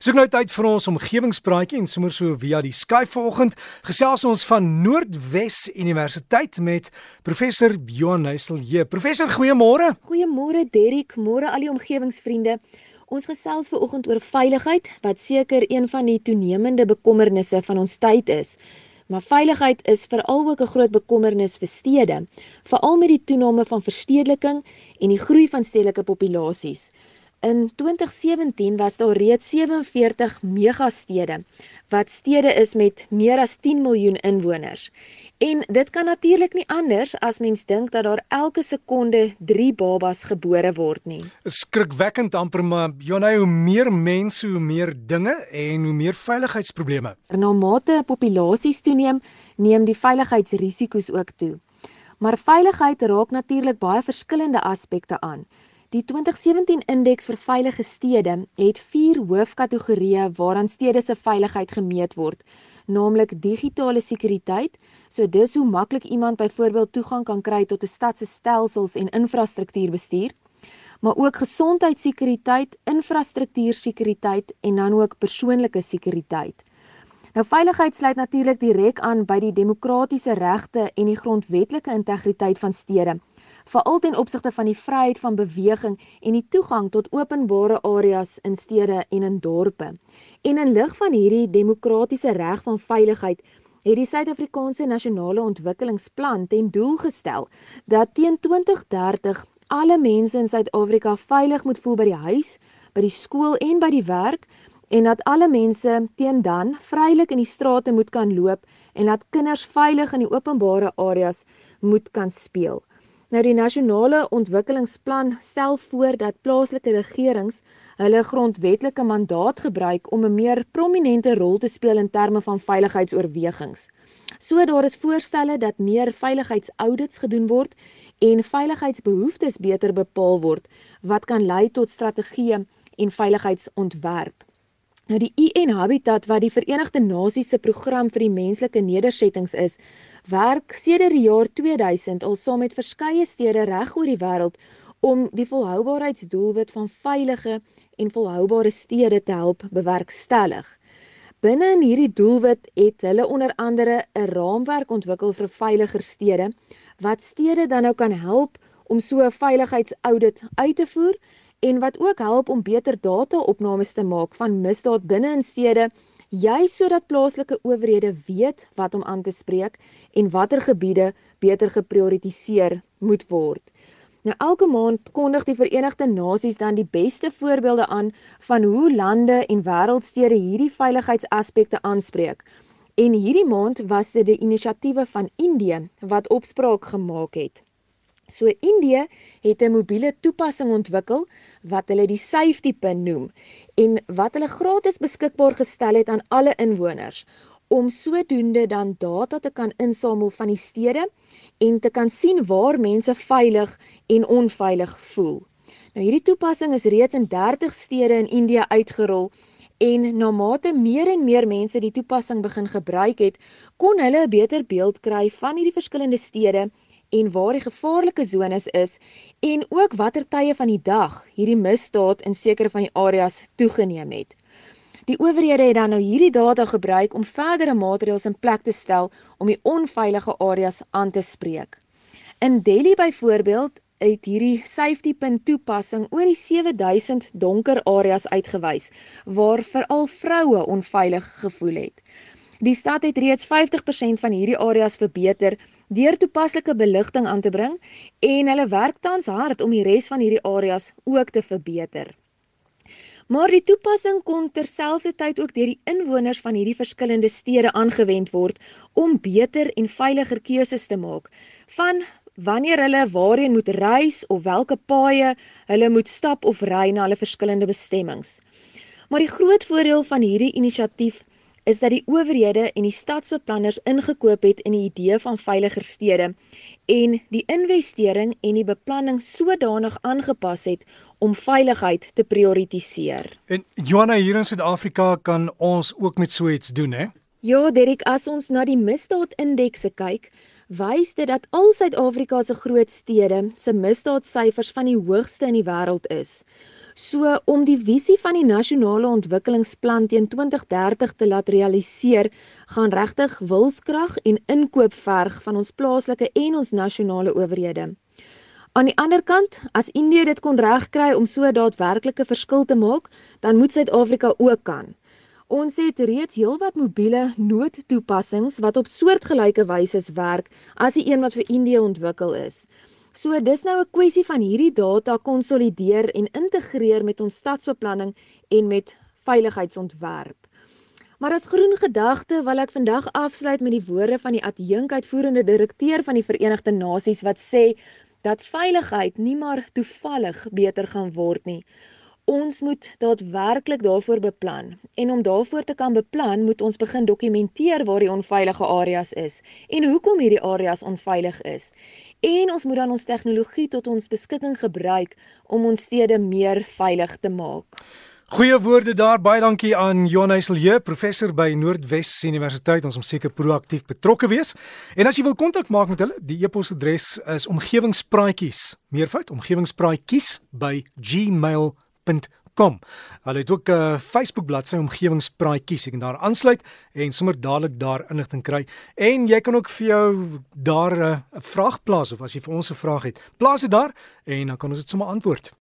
Soek nou tyd vir ons omgewingspraatjie en sommer so via die Skype vanoggend gesels ons van Noordwes Universiteit met professor Johan Nysel. Professor, goeiemôre. Goeiemôre Derrick, môre al die omgewingsvriende. Ons gesels vanoggend oor veiligheid wat seker een van die toenemende bekommernisse van ons tyd is. Maar veiligheid is veral ook 'n groot bekommernis vir stede, veral met die toename van verstedeliking en die groei van stedelike populasies. In 2017 was daar reeds 47 megastede wat stede is met meer as 10 miljoen inwoners. En dit kan natuurlik nie anders as mens dink dat daar elke sekonde 3 babas gebore word nie. Skrikwekkend amper maar Jonay hoe meer mense, hoe meer dinge en hoe meer veiligheidsprobleme. Na mate populasies toeneem, neem die veiligheidsrisiko's ook toe. Maar veiligheid raak natuurlik baie verskillende aspekte aan. Die 2017 indeks vir veilige stede het vier hoofkategorieë waaraan stede se veiligheid gemeet word, naamlik digitale sekuriteit, so dis hoe maklik iemand byvoorbeeld toegang kan kry tot 'n stad se stelsels en infrastruktuurbestuur, maar ook gesondheidssekuriteit, infrastruktuursekuriteit en dan ook persoonlike sekuriteit. Nou veiligheid sluit natuurlik direk aan by die demokratiese regte en die grondwetlike integriteit van stede veral ten opsigte van die vryheid van beweging en die toegang tot openbare areas in stede en in dorpe. En in lig van hierdie demokratiese reg van veiligheid het die Suid-Afrikaanse Nasionale Ontwikkelingsplan ten doel gestel dat teen 2030 alle mense in Suid-Afrika veilig moet voel by die huis, by die skool en by die werk en dat alle mense teen dan vrylik in die strate moet kan loop en dat kinders veilig in die openbare areas moet kan speel. Nou die nasionale ontwikkelingsplan stel voor dat plaaslike regerings hulle grondwetlike mandaat gebruik om 'n meer prominente rol te speel in terme van veiligheidsoorwegings. So daar is voorstelle dat meer veiligheidsaudits gedoen word en veiligheidsbehoeftes beter bepaal word wat kan lei tot strategieë en veiligheidsontwerp. Nou die UN Habitat wat die Verenigde Nasies se program vir die menslike nedersettings is, werk sedert die jaar 2000 al saam met verskeie stede reg oor die wêreld om die volhoubaarheidsdoelwit van veilige en volhoubare stede te help bewerkstellig. Binne in hierdie doelwit het hulle onder andere 'n raamwerk ontwikkel vir veiliger stede wat stede dan nou kan help om so 'n veiligheidsaudit uit te voer en wat ook help om beter data-opnames te maak van misdaad binne in stede, juis sodat plaaslike owerhede weet wat om aan te spreek en watter gebiede beter geprioritiseer moet word. Nou elke maand kondig die Verenigde Nasies dan die beste voorbeelde aan van hoe lande en wêreldstede hierdie veiligheidsaspekte aanspreek. En hierdie maand was dit die inisiatiewe van Indië wat opspraak gemaak het. So Indië het 'n mobiele toepassing ontwikkel wat hulle die safety pin noem en wat hulle gratis beskikbaar gestel het aan alle inwoners om sodoende dan data te kan insamel van die stede en te kan sien waar mense veilig en onveilig voel. Nou hierdie toepassing is reeds in 30 stede in Indië uitgerol en na mate meer en meer mense die toepassing begin gebruik het, kon hulle 'n beter beeld kry van hierdie verskillende stede en waar die gevaarlike sones is en ook watter tye van die dag hierdie misdaad in sekere van die areas toegeneem het. Die owerhede het dan nou hierdie data gebruik om verdere maatreëls in plek te stel om die onveilige areas aan te spreek. In Delhi byvoorbeeld het hierdie safety pin toepassing oor die 7000 donker areas uitgewys waar veral vroue onveilig gevoel het. Die stad het reeds 50% van hierdie areas verbeter deur toepaslike beligting aan te bring en hulle werk tans hard om die res van hierdie areas ook te verbeter. Maar die toepassing kon terselfdertyd ook deur die inwoners van hierdie verskillende stede aangewend word om beter en veiliger keuses te maak van wanneer hulle waarheen moet reis of watter paaie hulle moet stap of ry na hulle verskillende bestemmings. Maar die groot voordeel van hierdie inisiatief is dat die owerhede en die stadsbeplanners ingekoop het in die idee van veiliger stede en die investering en die beplanning sodanig aangepas het om veiligheid te prioritiseer. En Johanna hier in Suid-Afrika kan ons ook met so iets doen, hè? Ja, Derek, as ons na die misdaadindekse kyk, wys dit dat al Suid-Afrika se groot stede se misdaadsyfers van die hoogste in die wêreld is. So om die visie van die nasionale ontwikkelingsplan teen 2030 te laat realiseer, gaan regtig wilskrag en inkoop verg van ons plaaslike en ons nasionale owerhede. Aan die ander kant, as Indië dit kon regkry om so daadwerklike verskil te maak, dan moet Suid-Afrika ook kan. Ons het reeds heelwat mobiele noodtoepassings wat op soortgelyke wyse werk as die een wat vir Indië ontwikkel is. So dis nou 'n kwessie van hierdie data konsolideer en integreer met ons stadsbeplanning en met veiligheidsontwerp. Maar as groen gedagte wil ek vandag afsluit met die woorde van die adjunkuitvoerende direkteur van die Verenigde Nasies wat sê dat veiligheid nie maar toevallig beter gaan word nie. Ons moet daadwerklik daarvoor beplan en om daarvoor te kan beplan, moet ons begin dokumenteer waar die onveilige areas is en hoekom hierdie areas onveilig is. En ons moet dan ons tegnologie tot ons beskikking gebruik om ons stede meer veilig te maak. Goeie woorde daar. Baie dankie aan Johan Heiselje, professor by Noordwes Universiteit. Ons moet seker proaktief betrokke wees. En as jy wil kontak maak met hulle, die e-posadres is omgewingspraatjies, meervoud omgewingspraatjies by gmail.com kom. Hulle het ook 'n uh, Facebook bladsy omgewingspraatjies. Jy kan daar aansluit en sommer dadelik daar inligting kry. En jy kan ook vir jou daar 'n uh, vraag plaas of as jy vir ons 'n vraag het, plaas dit daar en dan kan ons dit sommer antwoord.